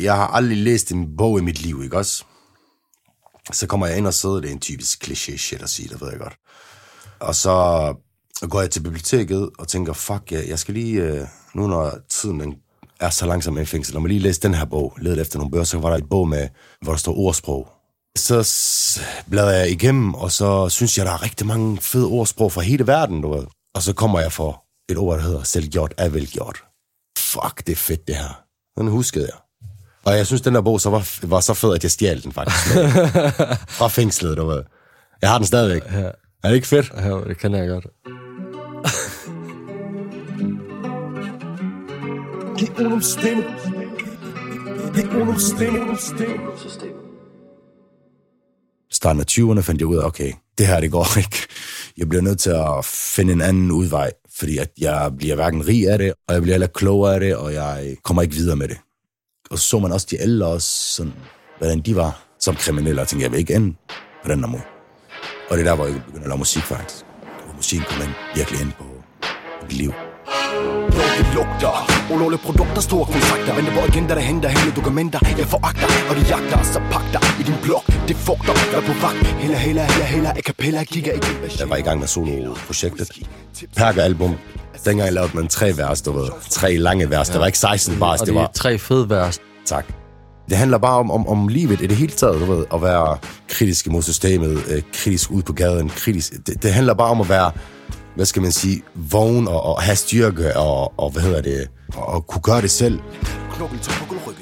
jeg har aldrig læst en bog i mit liv, ikke også? Så kommer jeg ind og sidder, det er en typisk kliché shit at sige, det ved jeg godt. Og så går jeg til biblioteket og tænker, fuck, jeg, jeg skal lige, øh, nu når tiden den er så langsom i fængsel, når man lige læse den her bog, ledet efter nogle bøger, så var der et bog med, hvor der står ordsprog. Så bladrer jeg igennem, og så synes jeg, der er rigtig mange fede ordsprog fra hele verden, du ved. Og så kommer jeg for et ord, der hedder selvgjort er velgjort. Fuck, det er fedt det her. Den huskede jeg. Og jeg synes, den der bog så var, var så fed, at jeg stjal den faktisk. Fra fængslet, du ved. Jeg har den stadigvæk. Ja. Er det ikke fedt? Ja, det kan jeg godt. Giv Onum stemme. Giv Onum stemme. starten af 20'erne fandt jeg ud af, okay, det her, det går ikke. Jeg bliver nødt til at finde en anden udvej, fordi at jeg bliver hverken rig af det, og jeg bliver heller klogere af det, og jeg kommer ikke videre med det. Og så så man også de ældre også, sådan, hvordan de var som kriminelle, og tænkte, jeg vil ikke ende på den der måde. Og det er der, hvor jeg begyndte at lave musik faktisk. Hvor musikken kom ind, virkelig ind på mit liv. Det lugter Ulovlige produkter, store kontrakter Venter på agenter, der henter hele dokumenter Jeg foragter, og de jagter Så pak dig i din blok Det fugter, vær på vagt Hella, hella, hella, hella A cappella, kigger ikke Jeg var i gang med solo-projektet. Perker-album. Dengang lavede man tre vers, du ved. Tre lange vers. Det var ikke 16 bars, Og det de var... tre fede vers. Tak. Det handler bare om, om, om livet i det hele taget, du ved, at være kritisk imod systemet, øh, kritisk ud på gaden, kritisk. Det, det handler bare om at være, hvad skal man sige, vågen og, og have styrke og, og hvad hedder det, og, og kunne gøre det selv.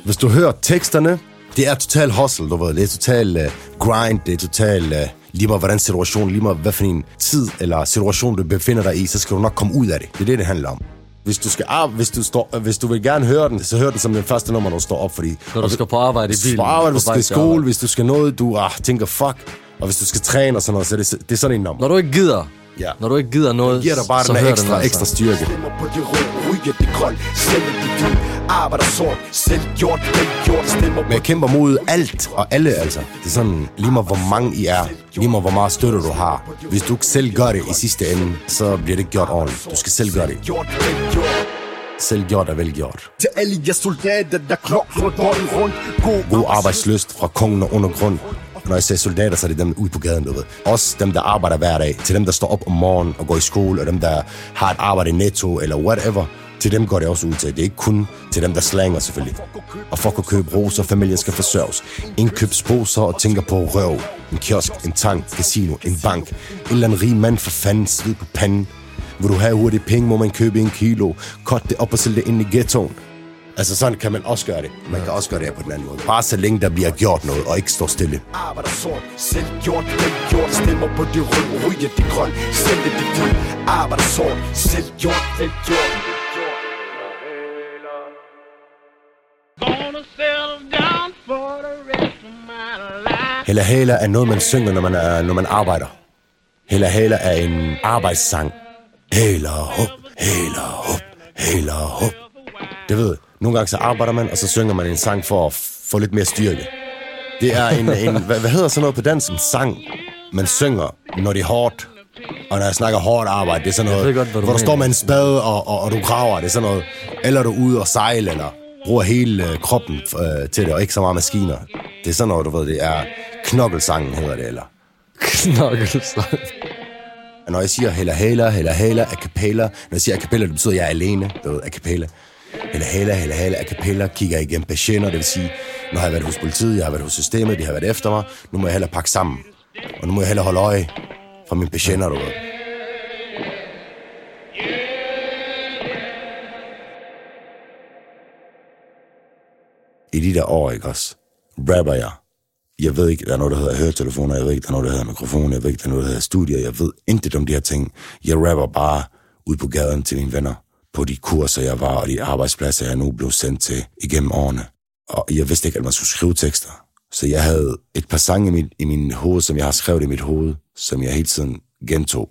Hvis du hører teksterne, det er total hustle, du ved. Det er total uh, grind, det er total uh, lige meget hvordan situationen, lige meget hvad for en tid eller situation du befinder dig i, så skal du nok komme ud af det. Det er det, det handler om. Hvis du, skal, ar- hvis, du står, hvis du vil gerne høre den, så hør den som den første nummer, når du står op, fordi... Når du skal på arbejde i Hvis du bilen. skal på arbejde, hvis du skal i til skole, arbejde. hvis du skal noget, du ah, tænker fuck. Og hvis du skal træne og sådan noget, så er det, det er sådan en nummer. Når du ikke gider. Ja. Når du ikke gider noget, giver dig bare så den der ekstra, altså. ekstra styrke. Stemmer på de røde Ryger det grøn Sælger det gul Arbejder sort Selv gjort Vel gjort Stemmer Men jeg kæmper mod alt og alle, altså. Det er sådan, lige meget hvor mange I er, lige meget hvor meget støtte du har. Hvis du ikke selv gør det i sidste ende, så bliver det ikke gjort ordentligt. Du skal selv gøre det. Selv gjort er vel gjort. Til alle jer soldater Der bolden rundt God God arbejdsløst fra kongen og undergrund. Og Når jeg siger soldater, så er det dem ude på gaden, du ved. Også dem, der arbejder hver dag. Til dem, der står op om morgenen og går i skole, og dem, der har et arbejde i netto eller whatever. Til dem går det også ud til. Det er ikke kun til dem, der slanger selvfølgelig. Og for at kunne købe roser, familien skal forsørges. Indkøbsposer og tænker på røv. En kiosk, en tank, casino, en bank. En eller anden rig mand for fanden, sved på panden. Vil du have hurtigt penge, må man købe en kilo. Kort det op og sælge det ind i ghettoen. Altså sådan kan man også gøre det. Man kan også gøre det her på den anden måde. Bare så længe der bliver gjort noget, og ikke står stille. Arbejder sort Selv gjort Vel gjort Stemmer på det røde Ryger det grøn Sælger det guld Arbejder sort Selv gjort Vel gjort. Hella Hela er noget, man synger, når man, er, når man arbejder. Hella Hela er en arbejdssang. Hela hop, hela hop, hela hop. Det ved, nogle gange så arbejder man, og så synger man en sang for at få lidt mere styrke. Det er en, en hvad, hvad hedder sådan noget på dansk? En sang, man synger, når det er hårdt. Og når jeg snakker hårdt arbejde, det er sådan noget, godt, hvor du mener. står med en spade, og, og, og du graver, det er sådan noget. Eller du er ude og sejle, eller bruger hele øh, kroppen øh, til det, og ikke så meget maskiner. Det er sådan noget, du ved, det er knokkelsangen hedder det, eller... Knokkelsang. Når jeg siger hella hella, hella hella, a cappella, når jeg siger a cappella, det betyder, at jeg er alene, du ved, a cappella. Hella hella, hella hella, a cappella, kigger igen igennem patienter, det vil sige, når jeg har været hos politiet, jeg har været hos systemet, de har været efter mig, nu må jeg hellere pakke sammen. Og nu må jeg hellere holde øje fra mine patienter, du ved. I de der år, ikke også, rapper jeg. Jeg ved ikke, der er noget, der hedder høretelefoner, jeg ved ikke, der er noget, der hedder mikrofon, jeg ved ikke, der er noget, der hedder studier, jeg ved intet om de her ting. Jeg rapper bare ud på gaden til mine venner, på de kurser, jeg var, og de arbejdspladser, jeg nu blev sendt til igennem årene. Og jeg vidste ikke, at man skulle skrive tekster. Så jeg havde et par sange i mit, i min hoved, som jeg har skrevet i mit hoved, som jeg hele tiden gentog.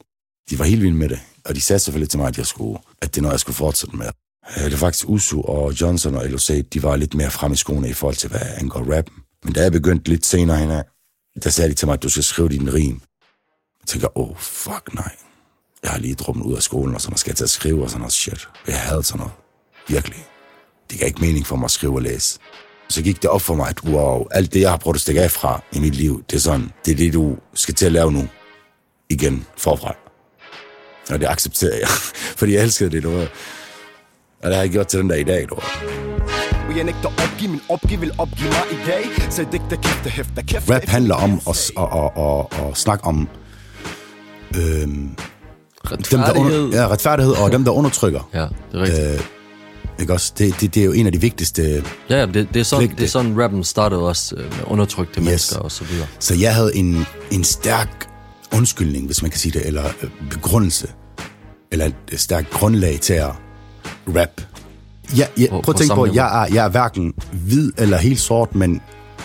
De var helt vilde med det, og de sagde selvfølgelig til mig, at, jeg skulle, at det er noget, jeg skulle fortsætte med. Øh, det var faktisk Usu og Johnson og LOC, de var lidt mere frem i skoene i forhold til, hvad angår rap. Men da jeg begyndte lidt senere hen, der sagde de til mig, at du skal skrive din rim. Jeg tænker, åh, oh, fuck nej. Jeg har lige droppet ud af skolen, og sådan noget, skal jeg til at skrive og sådan noget shit. Jeg havde sådan noget. Virkelig. Det gav ikke mening for mig at skrive og læse. så gik det op for mig, at wow, alt det, jeg har prøvet at stikke af fra i mit liv, det er sådan, det er det, du skal til at lave nu. Igen, forfra. Og det accepterer jeg, fordi jeg elskede det, du ved. Og det har jeg gjort til den der i dag, du jeg nægter opgive, min opgive vil opgive mig i dag Så digter kæfte hæfter kæfte Rap handler om at, at, at, at, at snakke om øhm, dem, der Retfærdighed. under, ja, retfærdighed og dem, der undertrykker. Ja, det er rigtigt. Øh, ikke også? Det, det, det er jo en af de vigtigste. Ja, ja, det, det, er sådan, pligte. det er sådan, rappen startede også øh, med undertrykte yes. mennesker og så videre. Så jeg havde en, en stærk undskyldning, hvis man kan sige det, eller øh, begrundelse, eller et stærkt grundlag til at rap. Ja, ja, prøv at tænke på, niveau. jeg er, jeg er hverken hvid eller helt sort, men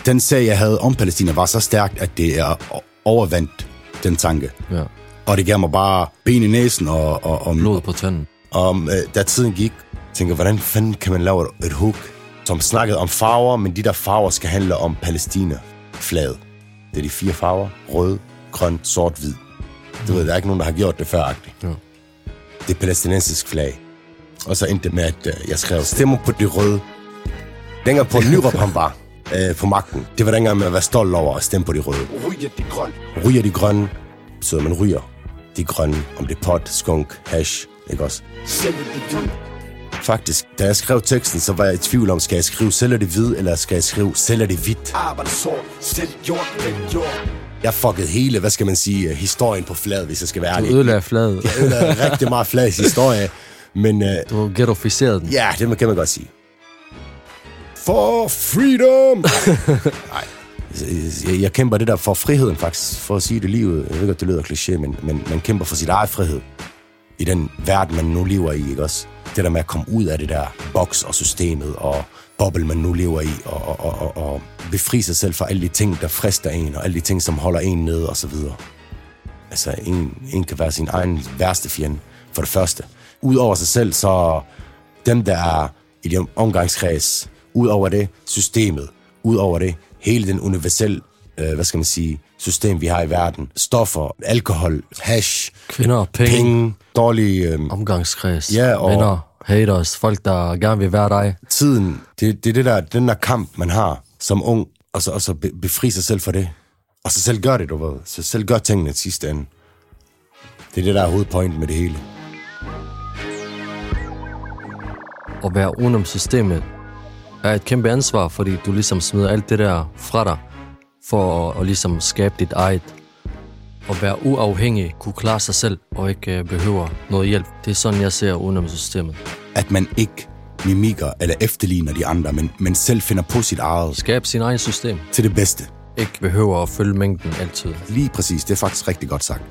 den sag, jeg havde om Palæstina, var så stærkt, at det er overvandt den tanke. Ja. Og det gav mig bare ben i næsen, og, og, og, Blod på tanden. om, øh, da tiden gik, tænker hvordan fanden kan man lave et, et hook, som snakkede om farver, men de der farver skal handle om Palæstina-flaget. Det er de fire farver. Rød, grøn, sort, hvid. Du ved, der er ikke nogen, der har gjort det før -agtigt. Ja. Det er palæstinensisk flag. Og så endte det med, at øh, jeg skrev, stemmer på det røde. Dengang på Nyrup han var øh, på magten, det var dengang med at være stolt over at stemme på de røde. Ryger de grøn Ryger de grønne, betyder man ryger de grønne, om det er pot, skunk, hash, ikke også? Faktisk, da jeg skrev teksten, så var jeg i tvivl om, skal jeg skrive sælger det hvid, eller skal jeg skrive sælger det hvidt? Jeg fuckede hele, hvad skal man sige, øh, historien på fladet, hvis jeg skal være Du ærlig. ødelagde fladet. Jeg ødelagde rigtig meget flads historie, men øh, Du ghettoficerede den. ja, det kan man godt sige. For freedom! Nej, jeg, jeg kæmper det der for friheden faktisk, for at sige det livet. Jeg ved godt, det lyder kliché, men, men man kæmper for sit eget frihed i den verden, man nu lever i, ikke også? Det der med at komme ud af det der boks og systemet og boble, man nu lever i, og, og, og, og, og befri sig selv fra alle de ting, der frister en, og alle de ting, som holder en nede, og så videre. Altså, en, en kan være sin egen værste fjende, for det første. Udover sig selv, så dem, der er i det omgangskreds, udover det, systemet, ud over det, hele den universelle, øh, hvad skal man sige, system, vi har i verden. Stoffer, alkohol, hash, Kvinder, penge, penge. dårlige øh, omgangskreds, Ja, og- venner, haters, folk, der gerne vil være dig. tiden. Det, det er det der, den der kamp, man har som ung, og så, og så be, befri sig selv for det. Og så selv gør det, du ved. Så selv gør tingene til sidste ende. Det er det, der er hovedpointen med det hele. At være udenom systemet er et kæmpe ansvar, fordi du ligesom smider alt det der fra dig, for at, at ligesom skabe dit eget. At være uafhængig, kunne klare sig selv, og ikke øh, behøver noget hjælp. Det er sådan, jeg ser systemet. At man ikke mimikker eller efterligner de andre, men, men selv finder på sit eget Skabe sin egen system. til det bedste. Ikke behøver at følge mængden altid. Lige præcis, det er faktisk rigtig godt sagt.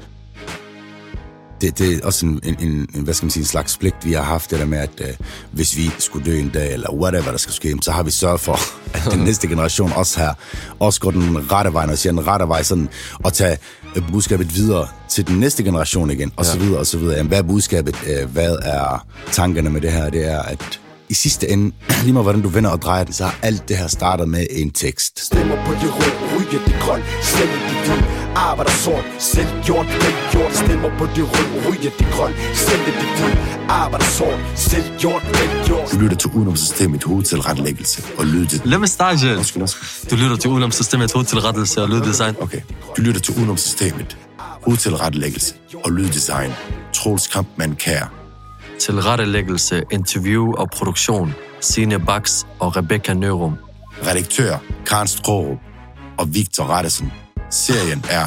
Det, det er også en, en, en, hvad skal man sige, en slags pligt, vi har haft, det der med, at øh, hvis vi skulle dø en dag, eller whatever der skal ske, så har vi sørget for, at den næste generation også her, også går den rette vej, når jeg siger den rette vej, sådan, og tage øh, budskabet videre til den næste generation igen, og ja. så videre, og så videre. Jamen, hvad er budskabet? Øh, hvad er tankerne med det her? Det er, at i sidste ende, lige meget hvordan du vender og drejer den, så har alt det her startet med en tekst. Stemmer på de røde, ryger de grøn Sælger de ud Arbejder sort Selv gjort, vel gjort Stemmer på de røde, ryger de grøn Sælger de ud Arbejder sort Selv gjort, vel gjort Du lytter til udenomsystemet hovedtilrettelæggelse og lyddet. Lad mig starte. Undskyld, undskyld. Du lytter til udenom systemet hovedtilrettelse og lyddesign. Okay. Du lytter til udenomsystemet. Hovedtilrettelæggelse og lyddesign. Troels Kampmann Kær. Tilrettelæggelse, interview og produktion. Signe Bax og Rebecca Nørum. Redaktør Karen Strohrup og Victor Rettesen. Serien er...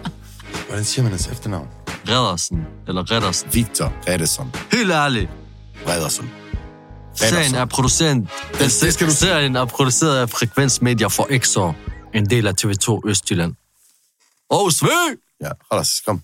Hvordan siger man hans efternavn? Reddersen, eller Reddersen. Victor Rettesen. Helt ærligt. Reddersen. Serien er produceret, det skal du- serien er produceret af Frekvens Media for Exor, en del af TV2 Østjylland. Og Svø! Ja, hold os, kom.